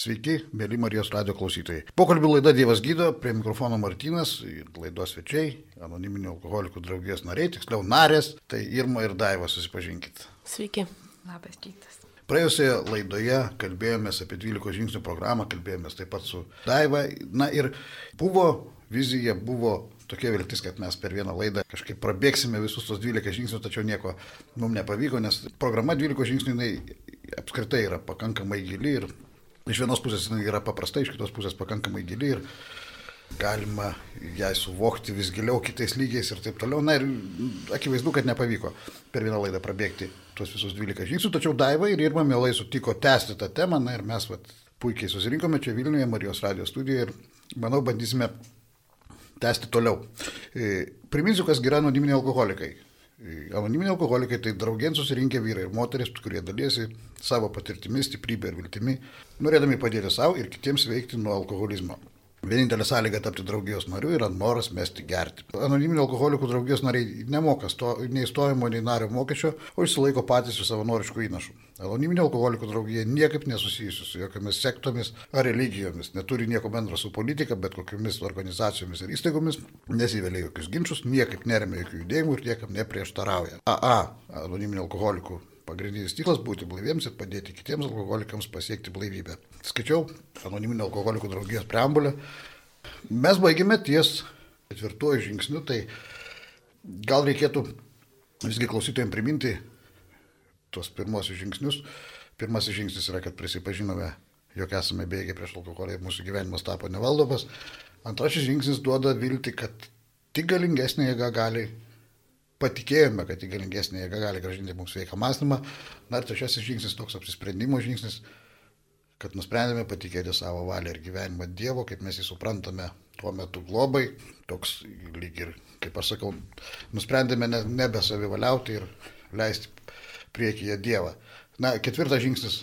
Sveiki, mėly Marijos radio klausytojai. Pokalbių laida Dievas gydo, prie mikrofono Martinas, laidos svečiai, anoniminių alkoholikų draugijos nariai, tiksliau narės, tai Irma ir Daiva, susipažinkit. Sveiki. Labas rytas. Praėjusioje laidoje kalbėjomės apie 12 žingsnių programą, kalbėjomės taip pat su Daiva. Na ir buvo vizija, buvo tokia viltis, kad mes per vieną laidą kažkaip prabėgsime visus tos 12 žingsnių, tačiau nieko mums nepavyko, nes programa 12 žingsnių apskritai yra pakankamai gili ir iš vienos pusės jinai yra paprasta, iš kitos pusės pakankamai gili ir galima ją suvokti vis giliau kitais lygiais ir taip toliau. Na ir akivaizdu, kad nepavyko per vieną laidą prabėgti tuos visus 12 žingsnių, tačiau Daiva ir Irma mielai sutiko tęsti tą temą, na ir mes vat, puikiai susirinkome čia Vilniuje, Marijos radijos studijoje ir manau bandysime tęsti toliau. E, priminsiu, kas yra anoniminiai alkoholikai. Anoniminiai alkoholikai tai draugien susirinkę vyrai ir moteris, kurie dalysi savo patirtimi, stiprybė ir viltimi, norėdami padėti savo ir kitiems veikti nuo alkoholizmo. Vienintelė sąlyga tapti draugijos nariu yra noras mesti gerti. Anoniminių alkoholikų draugijos nariai nemoka sto, nei stojimo, nei nario mokesčio, o išsilaiko patys su savanorišku įnašu. Anoniminė alkoholikų draugija niekaip nesusijusi su jokiamis sektomis ar religijomis, neturi nieko bendro su politika, bet kokiamis organizacijomis ir įstaigomis, nesivelia jokius ginčius, niekaip neremia jokių judėjimų ir niekam neprieštarauja. AA, anoniminių alkoholikų Pagrindinis tikslas būti blaiviems ir padėti kitiems alkoholikams pasiekti blaivybę. Skaičiau anoniminio alkoholikų draugijos preambulę. Mes baigėme ties ketvirtuoju žingsniu, tai gal reikėtų visgi klausytojams priminti tuos pirmosius žingsnius. Pirmasis žingsnis yra, kad prisipažinome, jog esame bėgę prieš alkoholį ir mūsų gyvenimas tapo nevaldomas. Antrasis žingsnis duoda vilti, kad tik galingesnė jėga gali patikėjome, kad į galingesnė jėga gali gražinti mums sveiką mąstymą. Na ir trečiasis žingsnis, toks apsisprendimo žingsnis, kad nusprendėme patikėti savo valią ir gyvenimą Dievo, kaip mes jį suprantame tuo metu globai, toks lyg ir, kaip aš sakau, nusprendėme ne, nebesavivaliauti ir leisti priekyje Dievą. Na, ketvirtas žingsnis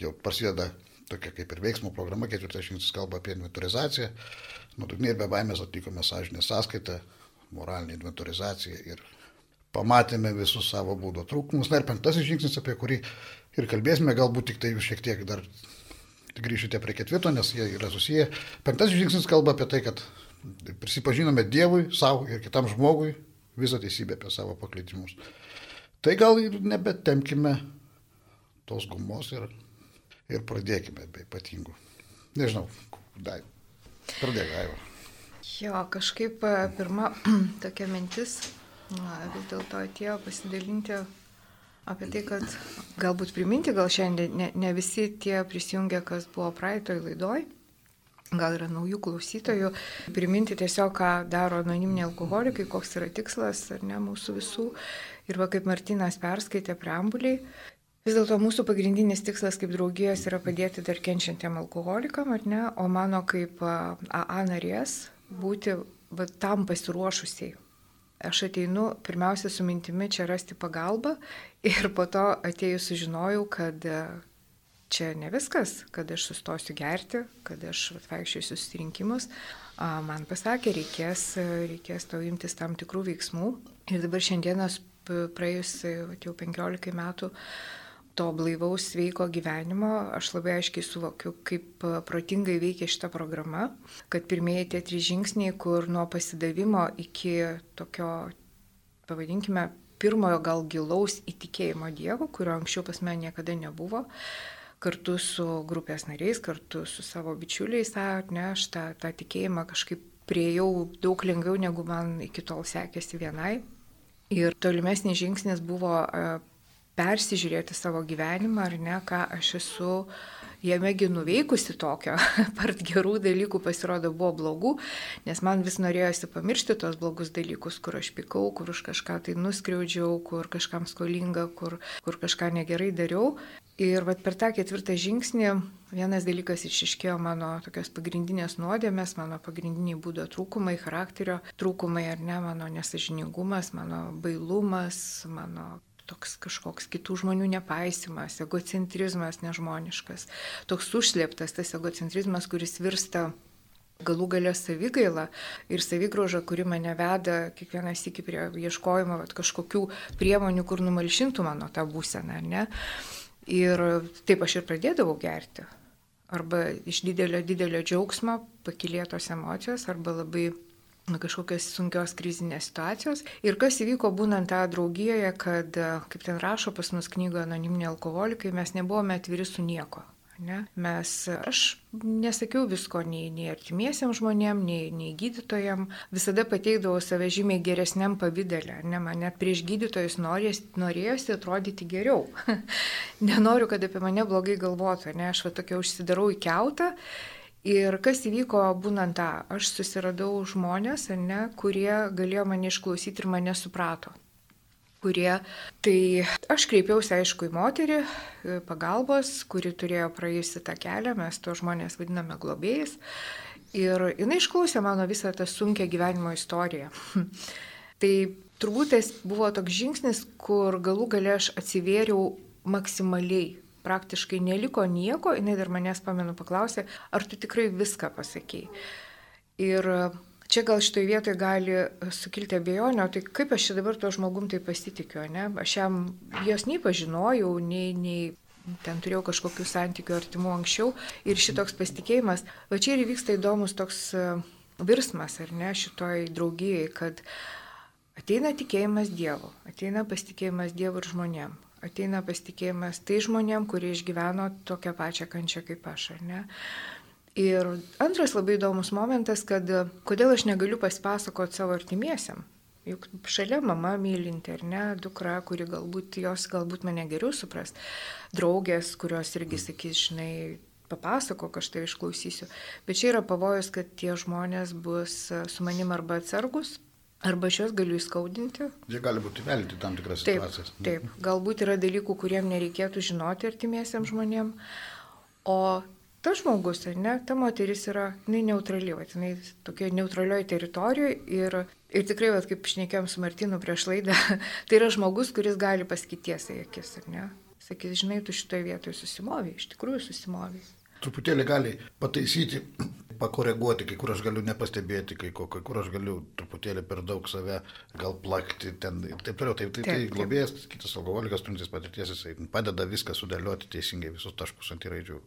jau prasideda tokia kaip ir veiksmų programa, ketvirtas žingsnis kalba apie inventorizaciją. Nuodugniai be baimės atlikome sąžinę sąskaitą, moralinę inventorizaciją ir pamatėme visus savo būdo trūkumus. Na ir penktasis žingsnis, apie kurį ir kalbėsime, galbūt tik tai šiek tiek dar grįžite prie ketvirto, nes jie yra susiję. Penktasis žingsnis kalba apie tai, kad prisipažinome Dievui, savo ir kitam žmogui visą teisybę apie savo paklydimus. Tai gal ir nebetemkime tos gumos ir, ir pradėkime be ypatingų. Nežinau, dai. Pradėk, Aiva. Jo, kažkaip pirma tokia mintis Na, vis dėlto atėjo pasidalinti apie tai, kad galbūt priminti, gal šiandien ne, ne visi tie prisijungia, kas buvo praeitoj laidoj, gal yra naujų klausytojų, priminti tiesiog, ką daro anoniminiai alkoholikai, koks yra tikslas ar ne mūsų visų. Ir va kaip Martinas perskaitė preambuliai, vis dėlto mūsų pagrindinis tikslas kaip draugijos yra padėti dar kenčiantiem alkoholikam, ar ne, o mano kaip AA narės būti va, tam pasiruošusiai aš ateinu pirmiausia su mintimi čia rasti pagalbą ir po to atėjus sužinojau, kad e, čia ne viskas, kad aš sustosiu gerti, kad aš vaikščiosiu susirinkimus. Man pasakė, reikės, reikės tau imtis tam tikrų veiksmų. Ir dabar šiandienas praėjus jau 15 metų to blaivaus sveiko gyvenimo aš labai aiškiai suvokiu, kaip e, protingai veikia šita programa, kad pirmieji tie trys žingsniai, kur nuo pasidavimo iki tokio, pavadinkime, pirmojo gal gilaus įtikėjimo Dievu, kurio anksčiau pas mane niekada nebuvo, kartu su grupės nariais, kartu su savo bičiuliais, ne, aš tą, tą tikėjimą kažkaip priejau daug lengviau, negu man iki tol sekėsi vienai. Ir tolimesnis žingsnis buvo e, persižiūrėti savo gyvenimą, ar ne, ką aš esu jamegi nuveikusi tokio, part gerų dalykų pasirodo buvo blogų, nes man vis norėjosi pamiršti tos blogus dalykus, kur aš pikau, kur už kažką tai nuskriaudžiau, kur kažkam skolinga, kur, kur kažką negerai dariau. Ir vat per tą ketvirtą žingsnį vienas dalykas išiškėjo mano tokios pagrindinės nuodėmės, mano pagrindiniai būdo trūkumai, charakterio trūkumai ar ne, mano nesažiningumas, mano bailumas, mano toks kažkoks kitų žmonių nepaisimas, egocentrizmas nežmoniškas, toks užslėptas tas egocentrizmas, kuris virsta galų galę savigaila ir savigroža, kuri mane veda kiekvieną sėki prie ieškojimo vat, kažkokių priemonių, kur numalšintų mano tą būseną, ne? Ir taip aš ir pradėdavau gerti. arba iš didelio, didelio džiaugsmo, pakilėtos emocijos, arba labai kažkokios sunkios krizinės situacijos. Ir kas įvyko būnant tą draugijoje, kad, kaip ten rašo pas mus knygoje anoniminiai alkoholikai, mes nebuvome atviri su nieko. Ne? Mes, aš nesakiau visko nei, nei artimiesiam žmonėm, nei, nei gydytojam, visada pateikdavau save žymiai geresniam pavydelę, ne, man net prieš gydytojus norės, norėjosi atrodyti geriau. Nenoriu, kad apie mane blogai galvotų, ne, aš va tokia užsidarau į keutą Ir kas įvyko būnant tą, aš susiradau žmonės, ne, kurie galėjo mane išklausyti ir mane suprato. Kurie, tai aš kreipiausi aišku į moterį pagalbos, kuri turėjo praėjusi tą kelią, mes to žmonės vadiname globėjais. Ir jinai išklausė mano visą tą sunkę gyvenimo istoriją. tai turbūt tas buvo toks žingsnis, kur galų gale aš atsivėriau maksimaliai praktiškai neliko nieko, jinai dar manęs pamenu paklausė, ar tu tikrai viską pasakėjai. Ir čia gal šitoje vietoje gali sukilti abejonę, tai kaip aš čia dabar to žmogum tai pasitikiu, ne? Aš jam jos nei pažinojau, nei, nei ten turėjau kažkokių santykių artimų anksčiau ir šitoks pasitikėjimas, va čia ir vyksta įdomus toks e, virsmas, ar ne, šitoj draugijai, kad ateina tikėjimas Dievu, ateina pasitikėjimas Dievu ir žmonėm ateina pasitikėjimas tai žmonėm, kurie išgyveno tokią pačią kančią kaip aš, ar ne? Ir antras labai įdomus momentas, kad kodėl aš negaliu pasipasakoti savo artimiesiam. Juk šalia mama mylinti, ar ne, dukra, kuri galbūt jos galbūt mane geriau supras, draugės, kurios irgi sakys, žinai, papasakok, aš tai išklausysiu. Bet čia yra pavojus, kad tie žmonės bus su manim arba atsargus, Arba aš juos galiu įskaudinti. Jie gali būti velti tam tikras situacijas. Taip, taip, galbūt yra dalykų, kuriem nereikėtų žinoti artimiesiam žmonėm. O tas žmogus, ne, ta moteris yra, jinai neutrali, va, jinai tokia neutralioje teritorijoje ir, ir tikrai, va, kaip šnekėjom su Martinu prieš laidą, tai yra žmogus, kuris gali pasakyti tiesą į akis, ar ne? Sakys, žinai, tu šitoje vietoje susimovi, iš tikrųjų susimovi. Truputėlį gali pataisyti pakoreguoti, kai kur aš galiu nepastebėti, kai, kai kur aš galiu truputėlį per daug save gal plakti ten ir taip toliau. Taip, tai, tai globėjas, kitas alkoholikas turintis patirties, jisai padeda viską sudėlioti teisingai visus taškus ant įraidžių.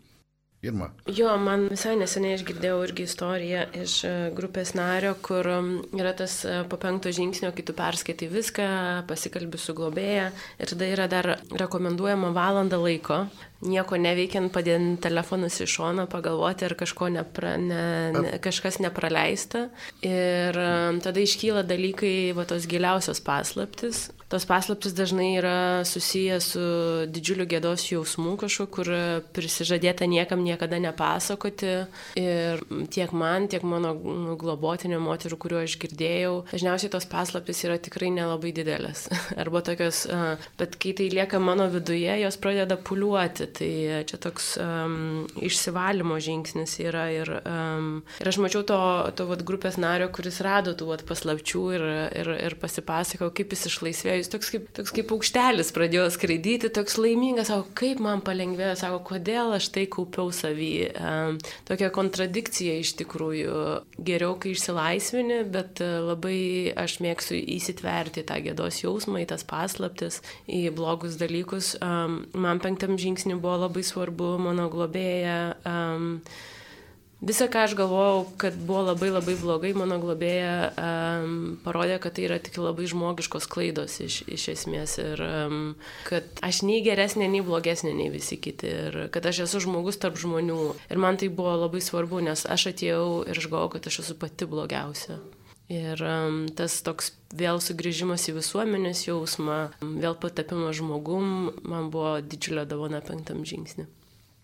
Irma. Jo, man visai neseniai išgirdėjau irgi istoriją iš e, grupės nario, kur yra tas e, po penkto žingsnio, kai tu perskaitai viską, pasikalbi su globėja ir tada yra dar rekomenduojama valanda laiko nieko neveikiant, padėti telefonus į šoną, pagalvoti, ar kažko nepra, ne, ne, kažkas nepraleista. Ir tada iškyla dalykai, va tos giliausios paslaptis. Tos paslaptis dažnai yra susijęs su didžiuliu gėdos jausmu kažkokiu, kur prisižadėta niekam niekada nepasakoti. Ir tiek man, tiek mano nu, globotinio moterų, kuriuo aš girdėjau, dažniausiai tos paslaptis yra tikrai nelabai didelės. Arba tokios, bet kai tai lieka mano viduje, jos pradeda puliuoti Tai čia toks um, išsivalymo žingsnis yra ir, um, ir aš mačiau to, to vat, grupės nario, kuris rado tų vat, paslapčių ir, ir, ir pasipasakojau, kaip jis išlaisvėjo. Jis toks kaip, toks kaip aukštelis pradėjo skraidyti, toks laimingas, sako, kaip man palengvėjo, sako, kodėl aš tai kaupiau savį. Tokia kontradikcija iš tikrųjų. Geriau, kai išsilaisvini, bet labai aš mėgstu įsitverti tą gėdos jausmą, į tas paslaptis, į blogus dalykus. Man penktam žingsniui buvo labai svarbu, mano globėja. Um, Visa, ką aš galvojau, kad buvo labai labai blogai, mano globėja um, parodė, kad tai yra tik labai žmogiškos klaidos iš, iš esmės ir um, kad aš nei geresnė, nei blogesnė, nei visi kiti ir kad aš esu žmogus tarp žmonių. Ir man tai buvo labai svarbu, nes aš atėjau ir aš galvojau, kad aš esu pati blogiausia. Ir um, tas toks vėl sugrįžimas į visuomenės jausmą, vėl patapimas žmogum, man buvo didžiulė davona penktam žingsnį.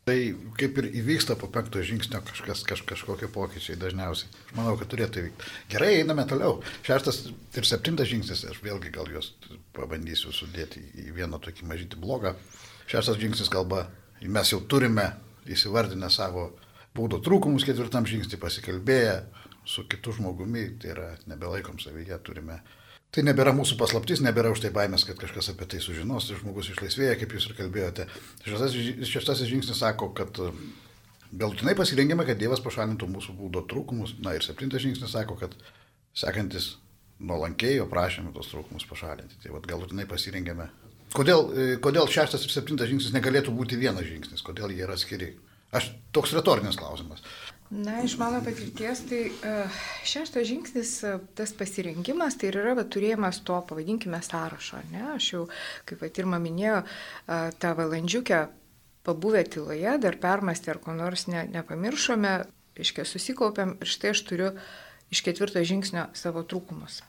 Tai kaip ir įvyksta po penkto žingsnio kažkas, kaž, kažkokie pokyčiai dažniausiai. Aš manau, kad turėtų įvykti. Gerai, einame toliau. Šeštas ir septintas žingsnis, aš vėlgi gal juos pabandysiu sudėti į vieną tokį mažytį blogą. Šeštas žingsnis kalba, mes jau turime įsivardinę savo būdo trūkumus ketvirtam žingsnį, pasikalbėję, su kitu žmogumi, tai yra nebelaikom savyje, turime. Tai nebėra mūsų paslaptis, nebėra už tai baimės, kad kažkas apie tai sužinos, tai žmogus išlaisvėja, kaip jūs ir kalbėjote. Šeštasis, šeštasis žingsnis sako, kad e, galutinai pasirengėme, kad Dievas pašalintų mūsų būdo trūkumus. Na ir septintas žingsnis sako, kad sekantis nuolankėjo prašėme tos trūkumus pašalinti. Tai vad galutinai pasirengėme. Kodėl, e, kodėl šeštas ir septintas žingsnis negalėtų būti vienas žingsnis, kodėl jie yra skiri? Aš toks retorinis klausimas. Na, iš mano patirties, tai uh, šeštas žingsnis, uh, tas pasirinkimas, tai yra va, turėjimas to, pavadinkime, sąrašo. Ne? Aš jau, kaip pat ir minėjau, uh, tą valandžiukę pabuvę tyloje, dar permastę ar ko nors ne, nepamiršome, iškia susikaupiam ir štai aš turiu iš ketvirto žingsnio savo trūkumus.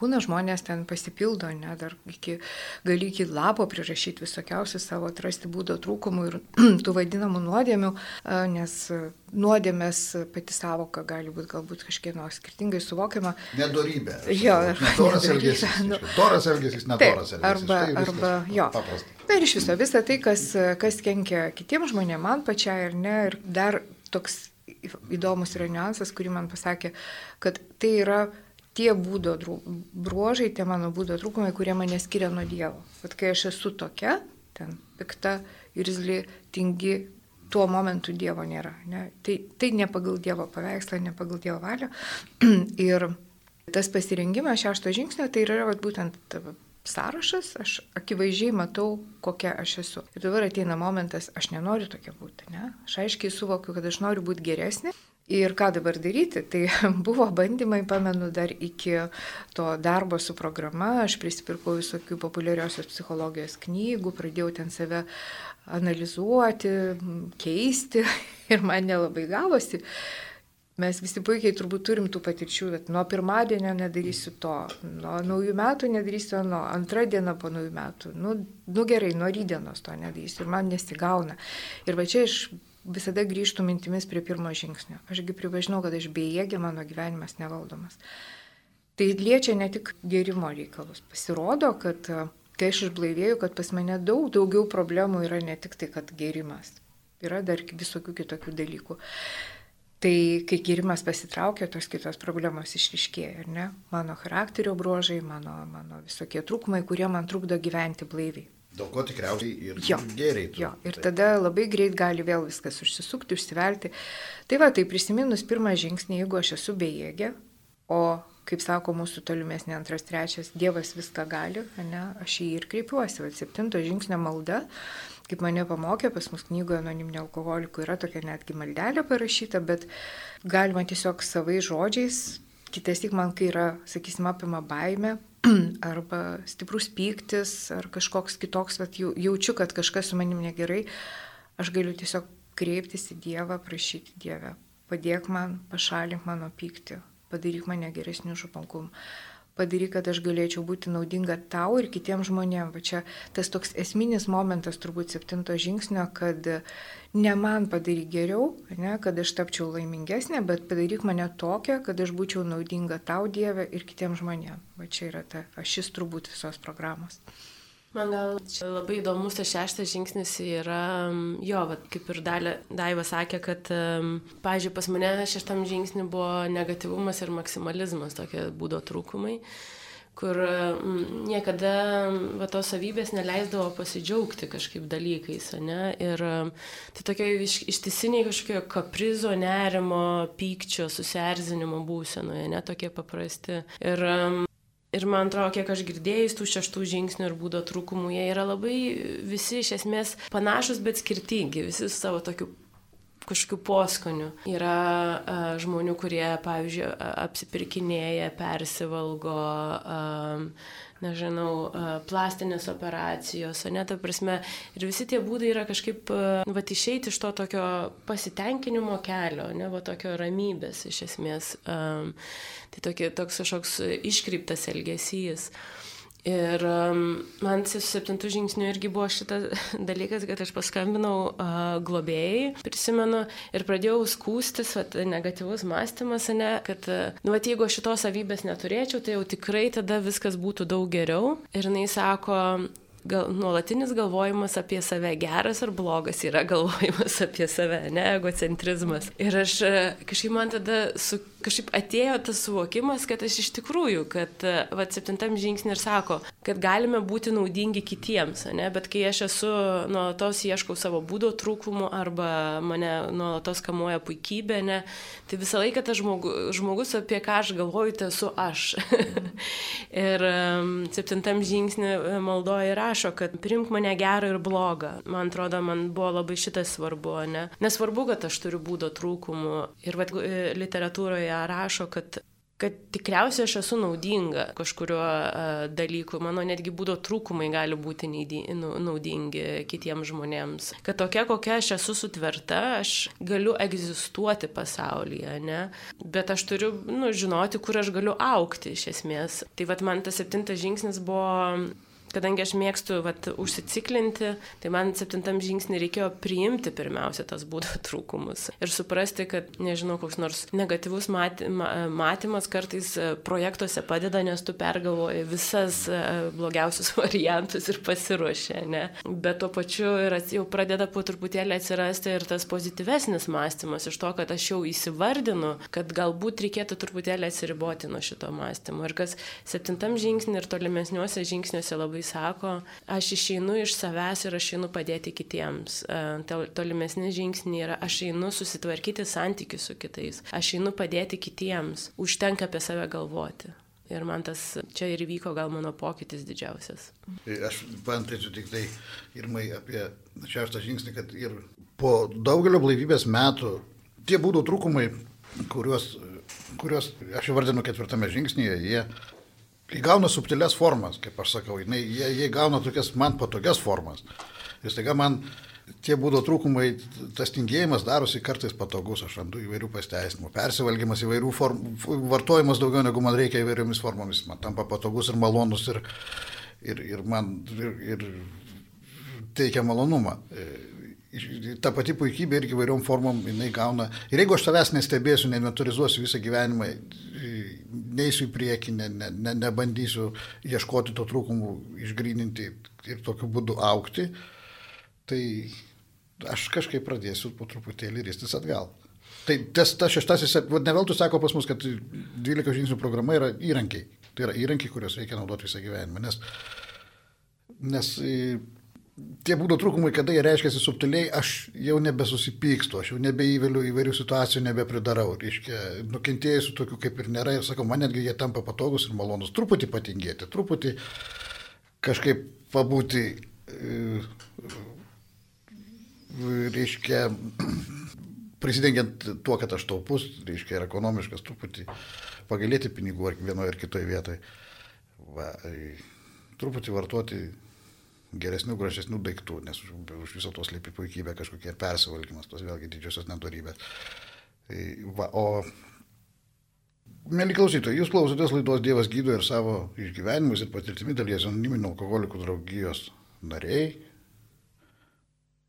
Būna žmonės ten pasipildo, ne, dar iki, gali iki lapo prirašyti visokiausių savo atrasti būdo trūkumų ir tų vadinamų nuodėmių, nes nuodėmės pati savoka gali būti galbūt kažkieno skirtingai suvokiama. Nedorybė. Jo, nedoras elgesys. Nu, doras elgesys, nedoras elgesys. Arba, tai arba jo. Paprasta. Na ir iš viso, visa tai, kas, kas kenkia kitiems žmonėms, man pačiai ar ne, ir dar toks įdomus yra niuansas, kurį man pasakė, kad tai yra tie būdo bruožai, tie mano būdo trūkumai, kurie mane skiria nuo Dievo. Bet kai aš esu tokia, ten pikta, irzli, tingi, tuo momentu Dievo nėra. Ne? Tai, tai ne pagal Dievo paveikslą, ne pagal Dievo valią. ir tas pasirengimas šešto žingsnio, tai yra vat, būtent sąrašas, aš akivaizdžiai matau, kokia aš esu. Ir dabar ateina momentas, aš nenoriu tokia būti. Ne? Aš aiškiai suvokiu, kad aš noriu būti geresnė Ir ką dabar daryti? Tai buvo bandymai, pamenu, dar iki to darbo su programa, aš prisipirkau visokių populiariosios psichologijos knygų, pradėjau ten save analizuoti, keisti ir man nelabai gavosi. Mes visi puikiai turbūt turim tų patirčių, bet nuo pirmadienio nedarysiu to, nuo naujų metų nedarysiu, nuo antrą dieną po naujų metų, nu, nu gerai, nuo rydienos to nedarysiu ir man nesigauna. Ir va čia aš visada grįžtų mintimis prie pirmo žingsnio. Ašgi pripažinau, kad aš bejėgė, mano gyvenimas nevaldomas. Tai liečia ne tik gerimo reikalus. Pasirodo, kad e, kai aš išblaivėjau, kad pas mane daug daugiau problemų yra ne tik tai, kad gerimas. Yra dar visokių kitokių dalykų. Tai kai gerimas pasitraukia, tos kitos problemos išriškėja, ar ne? Mano charakterio bruožai, mano, mano visokie trūkumai, kurie man trukdo gyventi blaiviai. Dėl ko tikriausiai ir jo, geriai. Jo, ir tada labai greit gali vėl viskas užsisukti, užsivelti. Tai va, tai prisiminus pirmą žingsnį, jeigu aš esu bejėgė, o, kaip sako mūsų tolimesnė antras, trečias, Dievas viską gali, ne, aš jį ir kreipiuosi. Va, septinto žingsnio malda, kaip mane pamokė, pas mus knygoje anoniminio alkoholikų yra tokia netgi maldelė parašyta, bet galima tiesiog savai žodžiais, kitas tik man, kai yra, sakysim, apima baime, arba stiprus pyktis, ar kažkoks kitoks, bet jau, jaučiu, kad kažkas su manim negerai, aš galiu tiesiog kreiptis į Dievą, prašyti Dievę, padėk man, pašalink mano pyktį, padaryk mane geresniu župankumu padaryk, kad aš galėčiau būti naudinga tau ir kitiems žmonėms. Va čia tas toks esminis momentas turbūt septinto žingsnio, kad ne man padaryk geriau, ne, kad aš tapčiau laimingesnė, bet padaryk mane tokią, kad aš būčiau naudinga tau Dieve ir kitiems žmonėms. Va čia yra ta ašis turbūt visos programos. Man gal čia labai įdomus tas šeštas žingsnis yra, jo, va, kaip ir dalė, Daiva sakė, kad, pažiūrėjau, pas mane šeštam žingsnį buvo negatyvumas ir maksimalizmas, tokie būdo trūkumai kur niekada va, tos savybės neleisdavo pasidžiaugti kažkaip dalykais, ne? Ir tai tokia iš, ištisiniai kažkokio kaprizo, nerimo, pykčio, susierzinimo būsenoje, ne tokie paprasti. Ir Ir man atrodo, kiek aš girdėjus tų šeštų žingsnių ir būdo trūkumų, jie yra labai visi iš esmės panašus, bet skirtingi, visi su savo tokiu kažkokiu poskoniu. Yra a, žmonių, kurie, pavyzdžiui, apsipirkinėja, persivalgo, a, nežinau, plastinės operacijos, ne, ta prasme, ir visi tie būdai yra kažkaip, va, išeiti iš to tokio pasitenkinimo kelio, ne, va, tokio ramybės iš esmės. Um, tai tokie, toks kažkoks iškryptas elgesys. Ir um, man su septintų žingsniu irgi buvo šitas dalykas, kad aš paskambinau uh, globėjai, prisimenu, ir pradėjau skūstis, vat, negatyvus mąstymas, ne, kad, uh, nu, vat, jeigu šitos savybės neturėčiau, tai jau tikrai tada viskas būtų daug geriau. Ir jinai sako, gal, nuolatinis galvojimas apie save, geras ar blogas yra galvojimas apie save, ne egocentrizmas. Ir aš kažkaip man tada su kažkaip atėjo tas suvokimas, kad aš iš tikrųjų, kad va, septintam žingsnį ir sako, kad galime būti naudingi kitiems, ne? bet kai aš esu nuolatos ieškau savo būdo trūkumų arba mane nuolatos kamuoja puikybė, ne? tai visą laiką tas žmogus, žmogus, apie ką aš galvoju, tai esu aš. ir um, septintam žingsnį maldoje rašo, kad primk mane gerą ir blogą. Man atrodo, man buvo labai šitas svarbu, ne? Nesvarbu, kad aš turiu būdo trūkumų. Ir vat, literatūroje rašo, kad kad tikriausiai aš esu naudinga kažkurio uh, dalyku, mano netgi būdo trūkumai gali būti nu, naudingi kitiems žmonėms. Kad tokia, kokia aš esu sutverta, aš galiu egzistuoti pasaulyje, ne? bet aš turiu nu, žinoti, kur aš galiu aukti iš esmės. Tai vad man tas septintas žingsnis buvo kadangi aš mėgstu vat, užsiciklinti, tai man septintam žingsnį reikėjo priimti pirmiausia tas būdo trūkumus ir suprasti, kad, nežinau, koks nors negatyvus matymas kartais e, projektuose padeda, nes tu pergalvoji visas e, blogiausius variantus ir pasiruošia, ne? Bet tuo pačiu ir jau pradeda po truputėlį atsirasti ir tas pozityvesnis mąstymas iš to, kad aš jau įsivardinu, kad galbūt reikėtų truputėlį atsiriboti nuo šito mąstymo. Ir kas septintam žingsnį ir tolimesniuose žingsniuose labai sako, aš išeinu iš savęs ir aš einu padėti kitiems. E, tolimesni žingsniai yra, aš einu susitvarkyti santykius su kitais, aš einu padėti kitiems, užtenka apie save galvoti. Ir man tas čia ir vyko gal mano pokytis didžiausias. Aš pantaičiu tik tai irmai apie šeštą žingsnį, kad ir po daugelio blaivybės metų tie būdų trūkumai, kuriuos, kuriuos aš įvardinu ketvirtame žingsnyje, jie įgauna subtilias formas, kaip aš sakau, jie, jie įgauna tokias man patogias formas. Ir staiga man tie būdo trūkumai, tas tingėjimas darosi kartais patogus, aš randu įvairių pasteisinimų, persivalgymas įvairių formų, vartojimas daugiau negu man reikia įvairiomis formomis, man tampa patogus ir malonus ir, ir, ir man ir, ir teikia malonumą ta pati puikybė irgi įvairiom formom jinai gauna. Ir jeigu aš tavęs nestebėsiu, neinventarizuosiu visą gyvenimą, neįsiu į priekį, ne, ne, ne, nebandysiu ieškoti to trūkumų, išgrininti ir tokiu būdu aukti, tai aš kažkaip pradėsiu po truputėlį ristis atgal. Tai tas, tas šeštasis, ne veltui sako pas mus, kad 12 žingsnių programa yra įrankiai. Tai yra įrankiai, kuriuos reikia naudoti visą gyvenimą. Nes, nes tie būdo trūkumai, kada jie reiškiasi subtiliai, aš jau nebesusipykstu, aš jau nebeįveliu įvairių situacijų, nebepridarau. Reiškia, nukentėjusių tokių kaip ir nėra ir sakau, man netgi jie tampa patogus ir malonus. Truputį patingėti, truputį kažkaip pabūti, e, reiškia, prisidengiant tuo, kad aš taupus, reiškia, ir ekonomiškas, truputį pagalėti pinigų vienoje ar kitoje vietoje. Va, e, truputį vartoti geresnių, gražesnių daiktų, nes už, už viso to slypi puikybė kažkokie persivalgymas, tos vėlgi didžiosios nedorybės. Tai, va, o, mėly klausytojai, jūs klausotės laidos Dievas gydo ir savo išgyvenimus ir patirtimi dalies anoniminių alkoholikų draugijos nariai.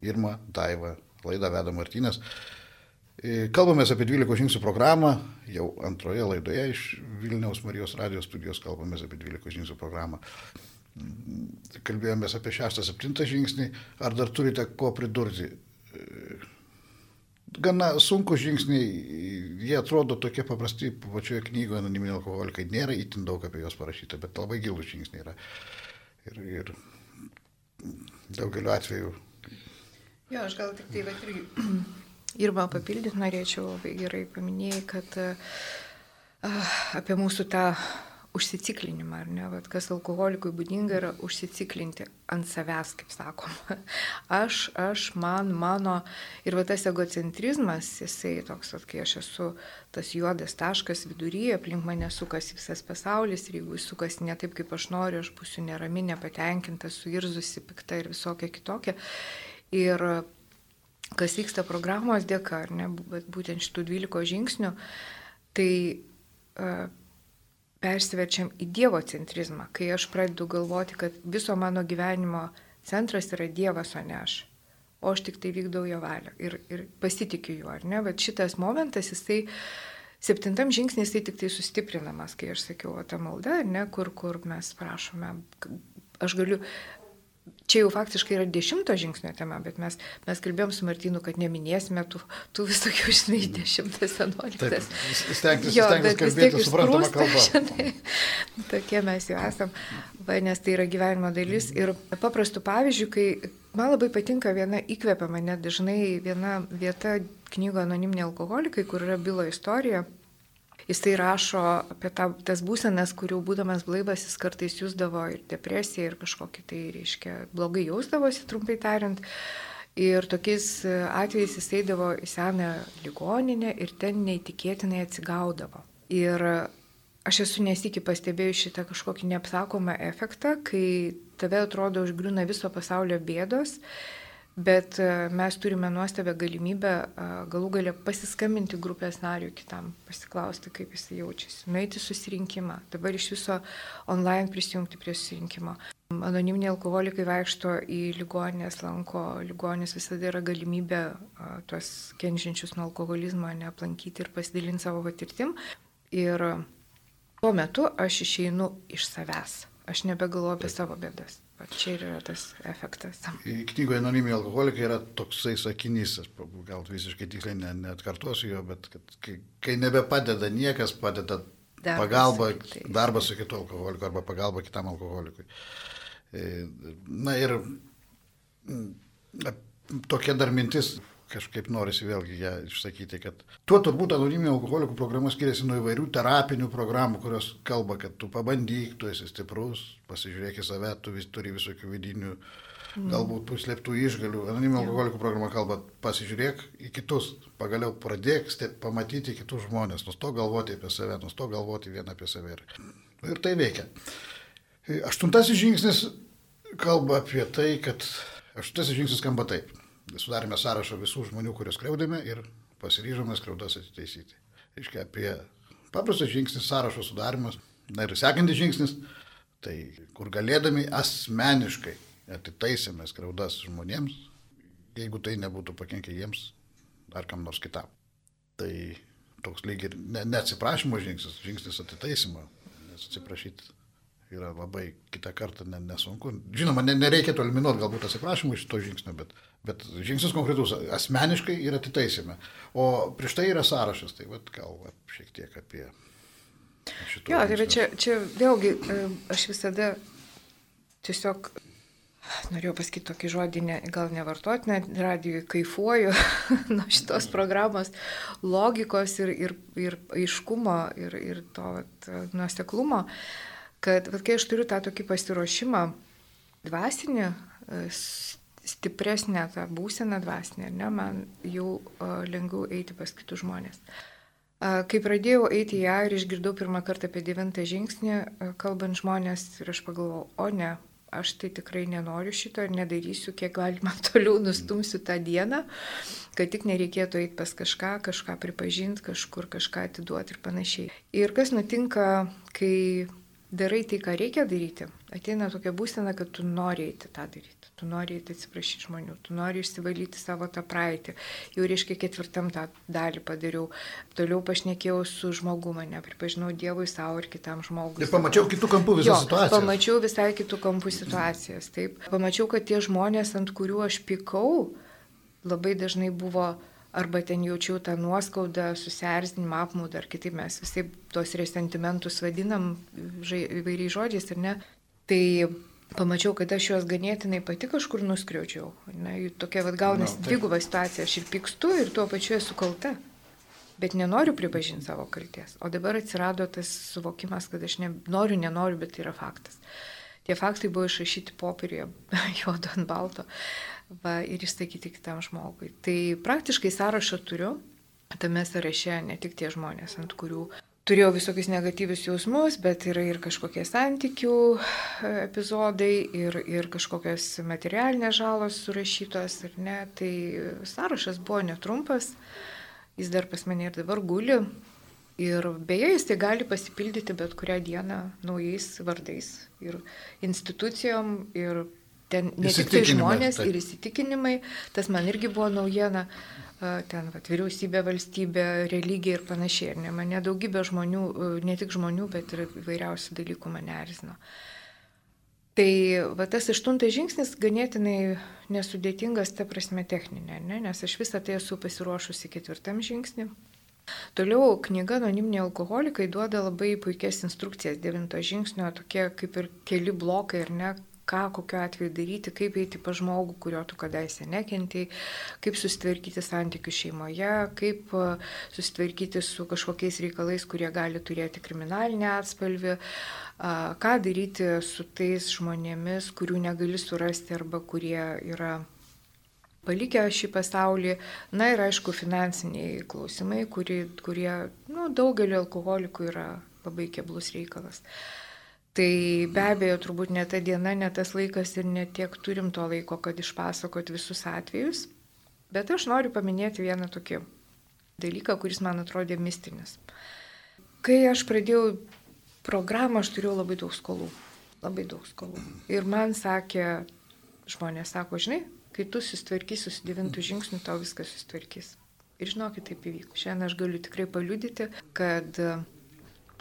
Irma, Daiva, laidą veda Martynas. E, kalbamės apie 12 žingsnių programą, jau antroje laidoje iš Vilniaus Marijos radijos studijos kalbamės apie 12 žingsnių programą kalbėjomės apie šeštą, septintą žingsnį, ar dar turite ko pridurti? Gana sunku žingsniai, jie atrodo tokie paprasti, pačioje knygoje anoniminiai alkoholikai, nėra itin daug apie juos parašyta, bet labai gilus žingsniai yra. Ir, ir daugeliu atveju. Jo, aš gal tik tai, bet irgi Irma papildyti norėčiau, gerai paminėjai, kad uh, apie mūsų tą užsiciklinimą, ar ne, Vat, kas alkoholikui būdinga yra užsiciklinti ant savęs, kaip sakoma. Aš, aš, man, mano. Ir va tas egocentrizmas, jisai toks, at, kai aš esu tas juodas taškas viduryje, aplink mane sukasi visas pasaulis ir jeigu jis sukasi ne taip, kaip aš noriu, aš būsiu nerami, nepatenkinta, suirzusi, pikta ir visokia kitokia. Ir kas vyksta programos dėka, ar ne, būtent šitų 12 žingsnių, tai uh, persiverčiam į Dievo centrizmą, kai aš pradedu galvoti, kad viso mano gyvenimo centras yra Dievas, o ne aš. O aš tik tai vykdau jo valią ir, ir pasitikiu juo, ar ne? Bet šitas momentas, jisai septintam žingsnis, jisai tik tai sustiprinamas, kai aš sakiau, o ta malda, ne, kur, kur mes prašome, aš galiu čia jau faktiškai yra dešimto žingsnio tema, bet mes, mes kalbėjom su Martinu, kad neminėsime tų, tų visokių, žinai, dešimtas, vienuoliktas. Stengtis, jo, stengtis kalbėti suprantamą kalbą. Žinai, tokie mes jau esam, va, nes tai yra gyvenimo dalis. Ir paprastų pavyzdžių, kai man labai patinka viena įkvepia mane dažnai viena vieta knygo anoniminiai alkoholikai, kur yra bylo istorija. Jis tai rašo apie ta, tas būsenas, kurių būdamas blaivas jis kartais jūsdavo ir depresiją, ir kažkokį tai, reiškia, blogai jausdavosi, trumpai tariant. Ir tokiais atvejais jis eidavo į seną ligoninę ir ten neįtikėtinai atsigaudavo. Ir aš esu nesikį pastebėjus šitą kažkokį neapsakomą efektą, kai tave atrodo užgriūna viso pasaulio bėdos Bet e, mes turime nuostabią galimybę e, galų galę pasiskambinti grupės nariui kitam, pasiklausti, kaip jis jaučiasi, nueiti susirinkimą, dabar iš viso online prisijungti prie susirinkimo. Anoniminiai alkoholikai vaikšto į ligoninės, lanko ligoninės, visada yra galimybė e, tuos kenčiančius nuo alkoholizmo neaplankyti ir pasidalinti savo patirtim. Ir tuo metu aš išeinu iš savęs, aš nebegalvoju apie savo bėdas. Čia ir yra tas efektas. Knygoje Anoniminiai alkoholikai yra toksai sakinys, aš gal visiškai tiksliai ne, neatkartosiu jo, bet kad, kai, kai nebepadeda niekas, padeda darbas, pagalba, tai. darbas su kitu alkoholiku arba pagalba kitam alkoholikui. E, na ir tokia dar mintis kažkaip norisi vėlgi ją išsakyti, kad tuo turbūt anoniminių alkoholikų programa skiriasi nuo įvairių terapinių programų, kurios kalba, kad tu pabandyk, tu esi stiprus, pasižiūrėk į save, tu vis turi visokių vidinių, mm. galbūt puslėptų išgalių. Anoniminių alkoholikų programa kalba, pasižiūrėk į kitus, pagaliau pradėk step, pamatyti kitus žmonės, nustok galvoti apie save, nustok galvoti vieną apie save. Ir, ir tai veikia. Aštuntasis žingsnis kalba apie tai, kad aštuntasis žingsnis skamba taip sudarėme sąrašą visų žmonių, kuriuos skriaudėme ir pasiryžome skriaudas atitaisyti. Iškia apie paprastas žingsnis sąrašo sudarimas. Na ir sekantis žingsnis, tai kur galėdami asmeniškai atitaisėme skriaudas žmonėms, jeigu tai nebūtų pakenkę jiems ar kam nors kitam. Tai toks lyg ir ne, neatsiprašymo žingsnis, žingsnis atitaisimo, nes atsiprašyti yra labai kitą kartą nesunku. Žinoma, nereikėtų eliminuoti galbūt atsiprašymų iš to žingsnio, bet Bet žingsnis konkretus asmeniškai ir atitaisime. O prieš tai yra sąrašas, tai vad gal va, šiek tiek apie šitą. Jo, tai čia, čia vėlgi e, aš visada tiesiog norėjau pasakyti tokį žodį, ne, gal nevartotinę, radijui kaifuoju nuo šitos programos logikos ir, ir, ir aiškumo ir, ir to vat, nuoseklumo, kad vat, kai aš turiu tą tokį pasiruošimą dvasinį, e, stipresnė ta būsena dvasinė, ne, man jau uh, lengviau eiti pas kitus žmonės. Uh, kai pradėjau eiti ją ir išgirdau pirmą kartą apie devintą žingsnį, kalbant žmonės, ir aš pagalvojau, o ne, aš tai tikrai nenoriu šito ir nedarysiu, kiek galima toliau nustumsiu tą dieną, kad tik nereikėtų eiti pas kažką, kažką pripažinti, kažkur kažką atiduoti ir panašiai. Ir kas nutinka, kai darai tai, ką reikia daryti, ateina tokia būsena, kad tu nori eiti tą daryti tu nori atsiprašyti žmonių, tu nori išsivalyti savo tą praeitį. Jau reiškia ketvirtam tą dalį padariau. Toliau pašnekėjau su žmogu mane, pripažinau Dievui savo ir kitam žmogui. Ir pamačiau kitų kampų visą jo, situaciją. Pamačiau visai kitų kampų situacijas. Taip. Pamačiau, kad tie žmonės, ant kurių aš pikau, labai dažnai buvo arba ten jaučiau tą nuoskaudą, susierzinimą, apmaudą, ar kitaip mes visai tos resentimentus vadinam įvairiais žodžiais, ar ne. Tai pamačiau, kad aš juos ganėtinai pati kažkur nuskriaučiau. Na, tokia vad gaunasi no, dviguba situacija. Aš ir pykstu, ir tuo pačiu esu kalta. Bet nenoriu pripažinti savo kalties. O dabar atsirado tas suvokimas, kad aš ne, noriu, nenoriu, bet tai yra faktas. Tie faktai buvo išrašyti popierėje, juodo ant balto, va, ir išsakyti kitam žmogui. Tai praktiškai sąrašą turiu, tame sąraše ne tik tie žmonės, ant kurių turėjau visokius negatyvius jausmus, bet yra ir kažkokie santykių e, epizodai, ir, ir kažkokios materialinės žalos surašytos, ar ne. Tai sąrašas buvo netrumpas, jis dar pas mane ir dabar guli. Ir beje, jis tai gali pasipildyti bet kurią dieną naujais vardais ir institucijom, ir ten ne tik tai žmonės, tai. ir įsitikinimai. Tas man irgi buvo naujiena ten vat, vyriausybė, valstybė, religija ir panašiai. Ne, mane daugybė žmonių, ne tik žmonių, bet ir įvairiausių dalykų mane erzino. Tai va, tas aštuntas žingsnis ganėtinai nesudėtingas, ta prasme techninė, ne? nes aš visą tai esu pasiruošusi ketvirtam žingsnį. Toliau knyga Anoniminiai alkoholikai duoda labai puikias instrukcijas devinto žingsnio, tokie kaip ir keli blokai, ar ne, ką kokiu atveju daryti, kaip eiti pa žmogų, kurio tu kadaise nekentėjai, kaip susitvarkyti santykių šeimoje, kaip e, susitvarkyti su kažkokiais reikalais, kurie gali turėti kriminalinį atspalvį, ką daryti su tais žmonėmis, kurių negali surasti arba kurie yra palikę šį pasaulį. Na ir aišku, finansiniai klausimai, kurie, kurie nu, daugeliu alkoholikų yra labai keblus reikalas. Tai be abejo, turbūt ne ta diena, ne tas laikas ir net tiek turim to laiko, kad išpasakot visus atvejus. Bet aš noriu paminėti vieną tokį dalyką, kuris man atrodė mistinis. Kai aš pradėjau programą, aš turėjau labai daug skolų. Labai daug skolų. Ir man sakė, žmonės sako, žinai, kai tu susitvarkysi su devintų žingsniu, tau viskas susitvarkys. Ir žinokit, taip įvyko. Šiandien aš galiu tikrai paliudyti, kad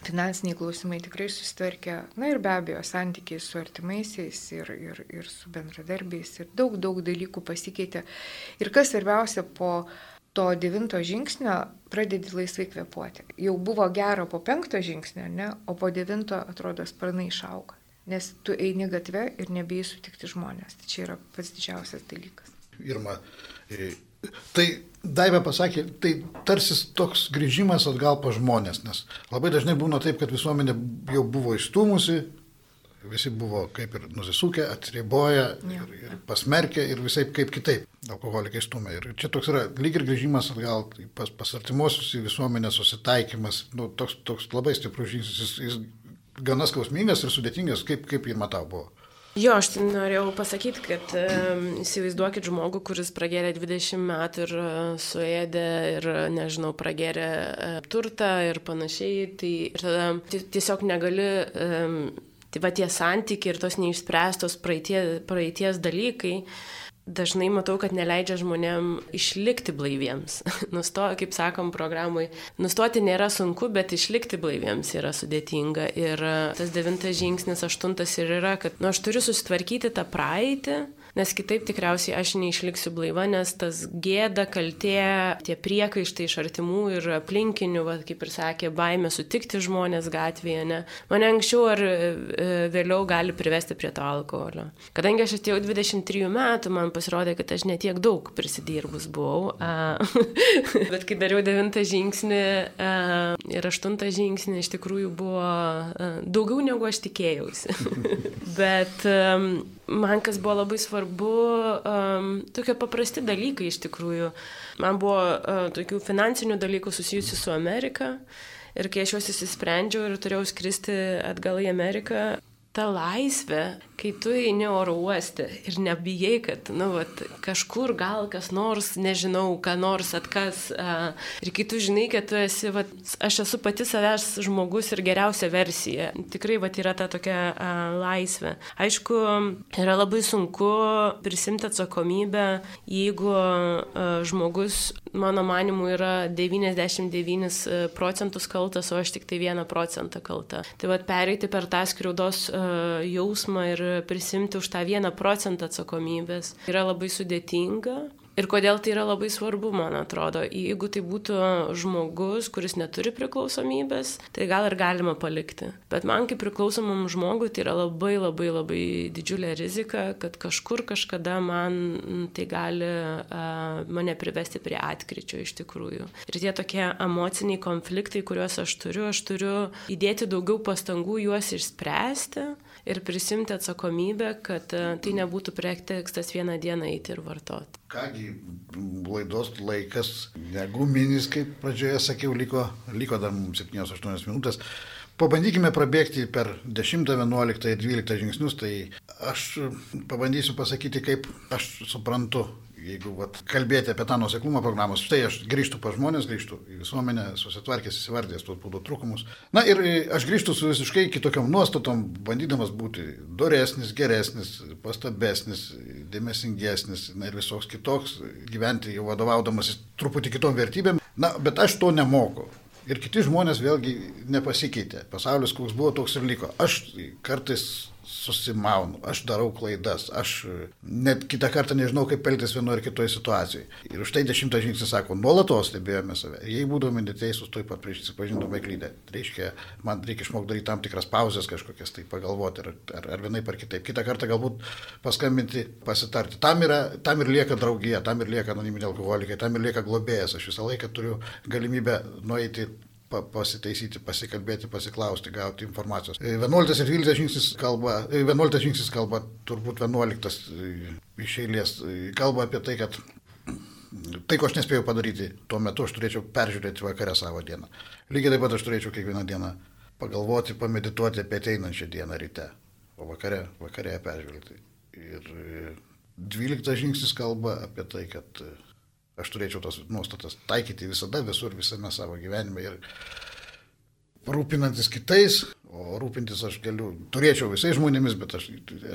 finansiniai klausimai tikrai susitvarkė, na ir be abejo, santykiai su artimaisiais ir, ir, ir su bendradarbiais ir daug, daug dalykų pasikeitė. Ir kas svarbiausia, po to devinto žingsnio pradedi laisvai kvepuoti. Jau buvo gero po penkto žingsnio, ne? o po devinto atrodo sparnai išauga. Nes tu eini gatve ir nebijai sutikti žmonės. Tai čia yra pats didžiausias dalykas. Irma, Tai Daivė pasakė, tai tarsi toks grįžimas atgal pa žmonės, nes labai dažnai būna taip, kad visuomenė jau buvo įstumusi, visi buvo kaip ir nusisukę, atsiriboję ir, ir pasmerkę ir visai kaip kitaip alkoholikai stumia. Ir čia toks yra lyg ir grįžimas atgal pas, pas artimuosius į visuomenę susitaikymas, nu, toks, toks labai stiprus žingsnis, jis, jis gana skausmingas ir sudėtingas, kaip, kaip jį matau buvo. Jo, aš tai norėjau pasakyti, kad įsivaizduokit žmogų, kuris pragerė 20 metų ir uh, suėdė ir, nežinau, pragerė uh, turtą ir panašiai, tai ir tada tiesiog negali, tai va tie santykiai ir tos neišspręstos praeitie, praeities dalykai, uh, dažnai matau, kad neleidžia žmonėm išlikti blaiviems. Nusto, kaip sakom programui, nustoti nėra sunku, bet išlikti blaiviems yra sudėtinga. Ir tas devintas žingsnis, aštuntas ir yra, kad nu, aš turiu susitvarkyti tą praeitį nes kitaip tikriausiai aš neišliksiu blaiva, nes tas gėda, kaltė, tie priekaištai iš artimų ir aplinkinių, va, kaip ir sakė, baime sutikti žmonės gatvėje, ne, mane anksčiau ar e, vėliau gali privesti prie to alkoholio. Kadangi aš atėjau 23 metų, man pasirodė, kad aš netiek daug prisidirbus buvau, bet kai dariau devintą žingsnį ir aštuntą žingsnį, iš tikrųjų buvo daugiau negu aš tikėjausi. bet man kas buvo labai svarbu, um, tokie paprasti dalykai iš tikrųjų. Man buvo uh, tokių finansinių dalykų susijusių su Amerika. Ir kai aš juos įsisprendžiau ir turėjau skristi atgal į Ameriką, ta laisvė, kai tu eini oro uoste ir nebijai, kad, nu, vat, kažkur gal kas nors, nežinau, ką nors atkas. A, ir kai tu žinai, kad tu esi, vat, aš esu pati savęs žmogus ir geriausia versija. Tikrai, vat, yra ta tokia a, laisvė. Aišku, yra labai sunku prisimti atsakomybę, jeigu a, žmogus, mano manimu, yra 99 procentus kaltas, o aš tik tai 1 procentą kalta. Tai vat, pereiti per tą skriaudos a, jausmą ir prisimti už tą vieną procentą atsakomybės yra labai sudėtinga. Ir kodėl tai yra labai svarbu, man atrodo. Jeigu tai būtų žmogus, kuris neturi priklausomybės, tai gal ir galima palikti. Bet man kaip priklausomam žmogui tai yra labai labai labai didžiulė rizika, kad kažkur kažkada man tai gali uh, mane privesti prie atkryčio iš tikrųjų. Ir tie tokie emociniai konfliktai, kuriuos aš turiu, aš turiu įdėti daugiau pastangų juos išspręsti ir prisimti atsakomybę, kad e, tai nebūtų pretekstas vieną dieną eiti ir vartoti. Kągi, laidos laikas, negu minis, kaip pradžioje sakiau, liko, liko dar mums 7-8 minutės. Pabandykime prabėgti per 10, 11 ir 12 žingsnius, tai aš pabandysiu pasakyti, kaip aš suprantu jeigu vat, kalbėti apie tą nuseklumą programos, štai aš grįžtu pa žmonės, grįžtu į visuomenę, susitvarkęs, įsivardęs tuos būdų trūkumus. Na ir aš grįžtu su visiškai kitokiam nuostatom, bandydamas būti doresnis, geresnis, pastabesnis, dėmesingesnis na, ir visoks kitoks, gyventi jau vadovaudamas truputį kitom vertybėm. Na, bet aš to nemoku. Ir kiti žmonės vėlgi nepasikeitė. Pasaulis, koks buvo, toks ir liko. Aš kartais susimaunu, aš darau klaidas, aš net kitą kartą nežinau, kaip elgtis vienoje ar kitoje situacijoje. Ir už tai dešimtas žingsnis sako, nuolatos stebėjome save. Jei būdami neteisūs, tuoj pat prisipažintume klydę. Tai reiškia, man reikia išmokti daryti tam tikras pauzes kažkokias, tai pagalvoti, ar, ar, ar vienaip ar kitaip. Kitą kartą galbūt paskambinti, pasitarti. Tam, yra, tam ir lieka draugija, tam ir lieka anoniminiai alkoholikai, tam ir lieka globėjas. Aš visą laiką turiu galimybę nueiti pasitaisyti, pasikalbėti, pasiklausti, gauti informacijos. 11 ir 12 žingsnis kalba, 11 žingsnis kalba, turbūt 11 iš eilės, kalba apie tai, kad tai, ko aš nespėjau padaryti tuo metu, aš turėčiau peržiūrėti vakare savo dieną. Lygiai taip pat aš turėčiau kiekvieną dieną pagalvoti, pamedituoti apie ateinančią dieną ryte, o vakare, vakare peržiūrėti. Ir 12 žingsnis kalba apie tai, kad Aš turėčiau tos nuostatas taikyti visada, visur, visame savo gyvenime ir rūpinantis kitais, o rūpintis aš galiu, turėčiau visais žmonėmis, bet aš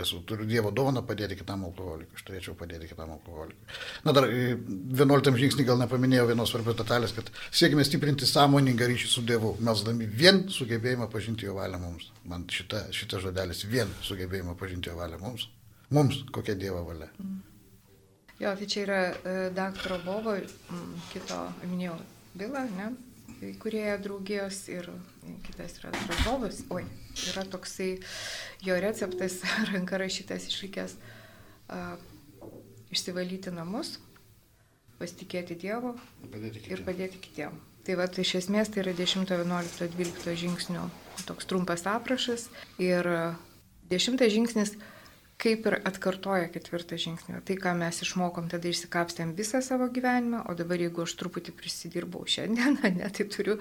esu, turiu Dievo dovaną padėti kitam alkoholikui, aš turėčiau padėti kitam alkoholikui. Na dar 11 e, žingsnį gal nepaminėjau vienos svarbios detalės, kad siekime stiprinti sąmoningą ryšį su Dievu, melsdami vien sugebėjimą pažinti jo valią mums. Man šita, šita žodelis vien sugebėjimą pažinti jo valią mums. Mums kokia Dievo valia. Mm. Jo, tai čia yra e, daktaro Bovo, kito, minėjau, byla, ne, kurieja draugijos ir kitas yra Drozovas, oi, yra toksai jo receptas, ranka rašytas išlikęs, uh, išsivalyti namus, pasitikėti Dievu padėti ir padėti kitiem. Tai va, tai iš esmės tai yra 10, 11, 12 žingsnių toks trumpas aprašas ir dešimtas žingsnis kaip ir atkartoja ketvirtą žingsnį. Tai, ką mes išmokom, tada išsikapstėm visą savo gyvenimą, o dabar jeigu aš truputį prisidirbau šiandieną, ne, tai turiu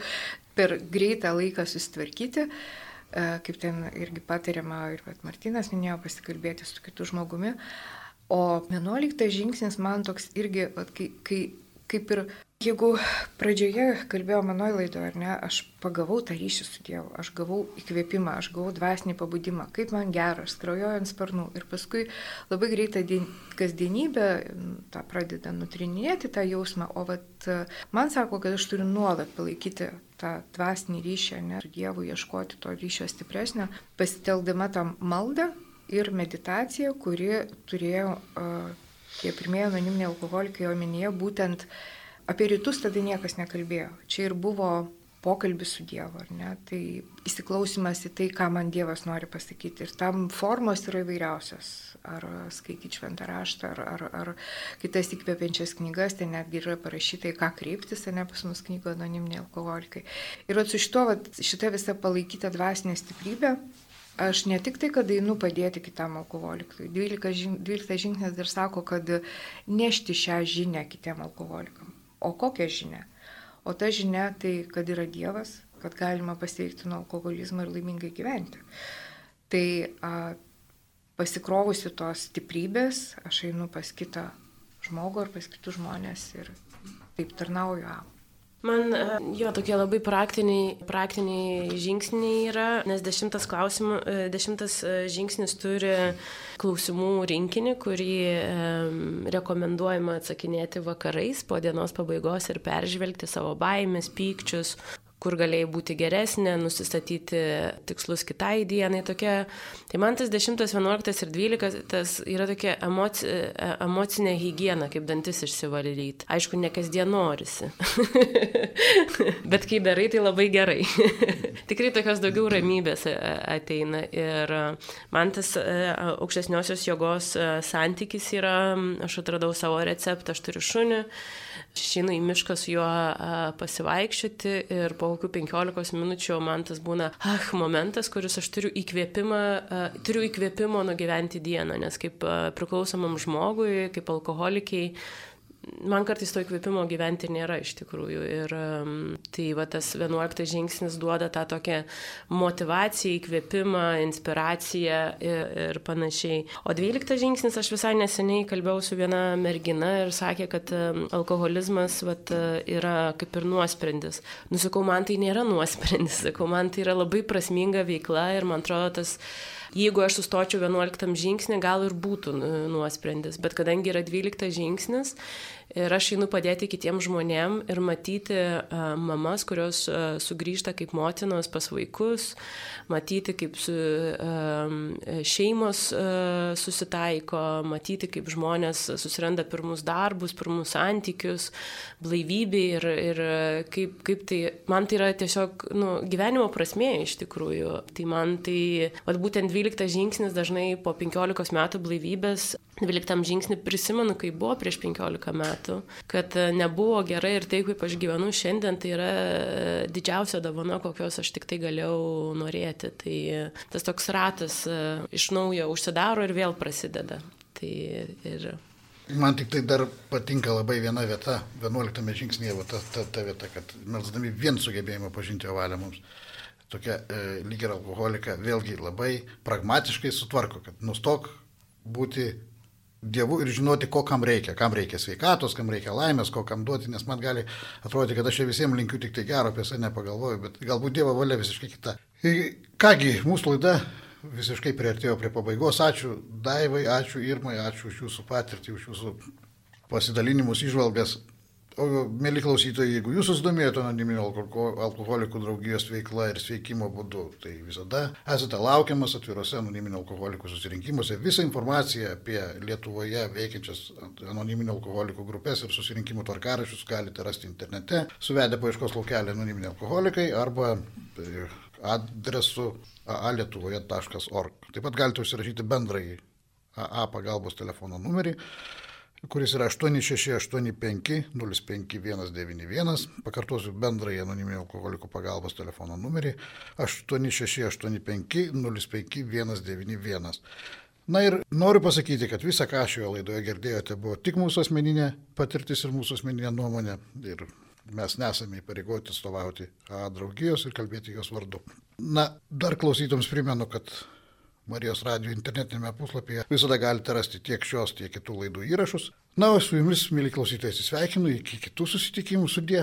per greitą laiką susitvarkyti, e, kaip ten irgi patariama ir pat Martinas minėjo, pasikalbėti su kitu žmogumi. O vienuoliktas žingsnis man toks irgi, vat, kai, kai kaip ir jeigu pradžioje kalbėjau manoje laidoje, ar ne, aš pagavau tą ryšį su Dievu, aš gavau įkvėpimą, aš gavau dvasinį pabudimą, kaip man geras, kraujoju ant sparnų ir paskui labai greitą dien, kasdienybę tą pradeda nutrininėti tą jausmą, o vat, man sako, kad aš turiu nuolat palaikyti tą dvasinį ryšį, ne, su Dievu ieškoti to ryšio stipresnio, pasiteldama tą maldą ir meditaciją, kuri turėjo uh, tie pirmieji anoniminiai alkoholikai omenyje būtent apie rytus tada niekas nekalbėjo. Čia ir buvo pokalbis su Dievu, ar ne? Tai įsiklausimas į tai, ką man Dievas nori pasakyti. Ir tam formos yra įvairiausios. Ar skaityti šventą raštą, ar, ar, ar kitas įkvepiančias knygas, tai netgi yra parašyta, į ką kreiptis, ne pas mus knygo anoniminiai alkoholikai. Ir su šito, šita visa palaikyta dvasinė stiprybė, Aš ne tik tai, kad einu padėti kitam alkoholikui. 12, 12 žingsnis dar sako, kad nešti šią žinę kitiem alkoholikam. O kokią žinę? O ta žinia tai, kad yra Dievas, kad galima pasveikti nuo alkoholizmo ir laimingai gyventi. Tai a, pasikrovusi tos stiprybės, aš einu pas kitą žmogų ar pas kitus žmonės ir taip tarnauju. Man e, jo tokie labai praktiniai, praktiniai žingsniai yra, nes dešimtas, klausimų, e, dešimtas e, žingsnis turi klausimų rinkinį, kurį e, rekomenduojama atsakinėti vakarais po dienos pabaigos ir peržvelgti savo baimės, pykčius, kur galėjai būti geresnė, nusistatyti tikslus kitai dienai. Tokia, tai man tas 10, 11 ir 12 tas yra tokia emoci, e, emocinė hygiena, kaip dantis išsivalyti. Aišku, ne kasdien norisi. Bet kai darai, tai labai gerai. Tikrai tokios daugiau ramybės e, ateina. Ir e, man tas aukštesniosios jėgos santykis yra, aš atradau savo receptą, aš turiu šunį išeinu į mišką su juo pasivaikščioti ir po kokių 15 minučių man tas būna, ah, momentas, kuris aš turiu įkvėpimą, turiu įkvėpimo nugyventi dieną, nes kaip priklausomam žmogui, kaip alkoholikiai, man kartais to įkvėpimo gyventi nėra iš tikrųjų. Ir tai va tas 11 žingsnis duoda tą tokią motivaciją, įkvėpimą, inspiraciją ir, ir panašiai. O 12 žingsnis aš visai neseniai kalbėjau su viena mergina ir sakė, kad alkoholizmas vat, yra kaip ir nuosprendis. Nusakau, man tai nėra nuosprendis, sakau, man tai yra labai prasminga veikla ir man atrodo tas jeigu aš sustočiau 11 žingsnį, gal ir būtų nuosprendis, bet kadangi yra 12 žingsnis, Ir aš einu padėti kitiems žmonėms ir matyti uh, mamas, kurios uh, sugrįžta kaip motinos pas vaikus, matyti kaip su, uh, šeimos uh, susitaiko, matyti kaip žmonės susiranda pirmus darbus, pirmus santykius, blaivybė ir, ir kaip, kaip tai, man tai yra tiesiog nu, gyvenimo prasmė iš tikrųjų. Tai man tai, vad būtent 12 žingsnis dažnai po 15 metų blaivybės 12 žingsnį prisimenu, kai buvo prieš 15 metų, kad e, nebuvo gerai ir taip, kaip aš gyvenu šiandien, tai yra e, didžiausia dovana, kokios aš tik tai galėjau norėti. Tai e, tas toks ratas iš naujo užsidaro ir vėl prasideda. Tai ir... Man tik tai dar patinka labai viena vieta, 11 žingsnėje, ta, ta, ta vieta, kad melsdami vien sugebėjimą pažinti ovalę mums tokia e, lyg ir alkoholika vėlgi labai pragmatiškai sutvarko, kad nustok būti Dievu ir žinoti, ko kam reikia, kam reikia sveikatos, kam reikia laimės, ko kam duoti, nes man gali atrodyti, kad aš čia visiems linkiu tik tai gero, apie save nepagalvoju, bet galbūt Dievo valia visiškai kita. Kągi, mūsų laida visiškai priartėjo prie pabaigos. Ačiū Daivai, ačiū Irmai, ačiū už jūsų patirtį, už jūsų pasidalinimus, išvalgas. O, mėly klausytojai, jeigu jūs susidomėjote anoniminio alkoholikų draugijos veikla ir sveikimo būdu, tai visada esate laukiamas atvirose anoniminio alkoholikų susirinkimuose. Visą informaciją apie Lietuvoje veikiančias anoniminio alkoholikų grupės ir susirinkimų tvarkarašius galite rasti internete, suvedę paieškos laukelį anoniminio alkoholikai arba e, adresu aalietuvoje.org. Taip pat galite užsirašyti bendrąjį AA pagalbos telefono numerį kuris yra 868505191. Pakartosiu bendrąjį anoniminio alkoholikų pagalbos telefono numerį 868505191. Na ir noriu pasakyti, kad visa, ką šioje laidoje girdėjote, buvo tik mūsų asmeninė patirtis ir mūsų asmeninė nuomonė. Ir mes nesame įpareigoti atstovauti A draugijos ir kalbėti jos vardu. Na, dar klausytoms primenu, kad Marijos radio internetinėme puslapyje visada galite rasti tiek šios, tiek kitų laidų įrašus. Na, o su jumis, mėly klausytojai, sveikinu iki kitų susitikimų sudė.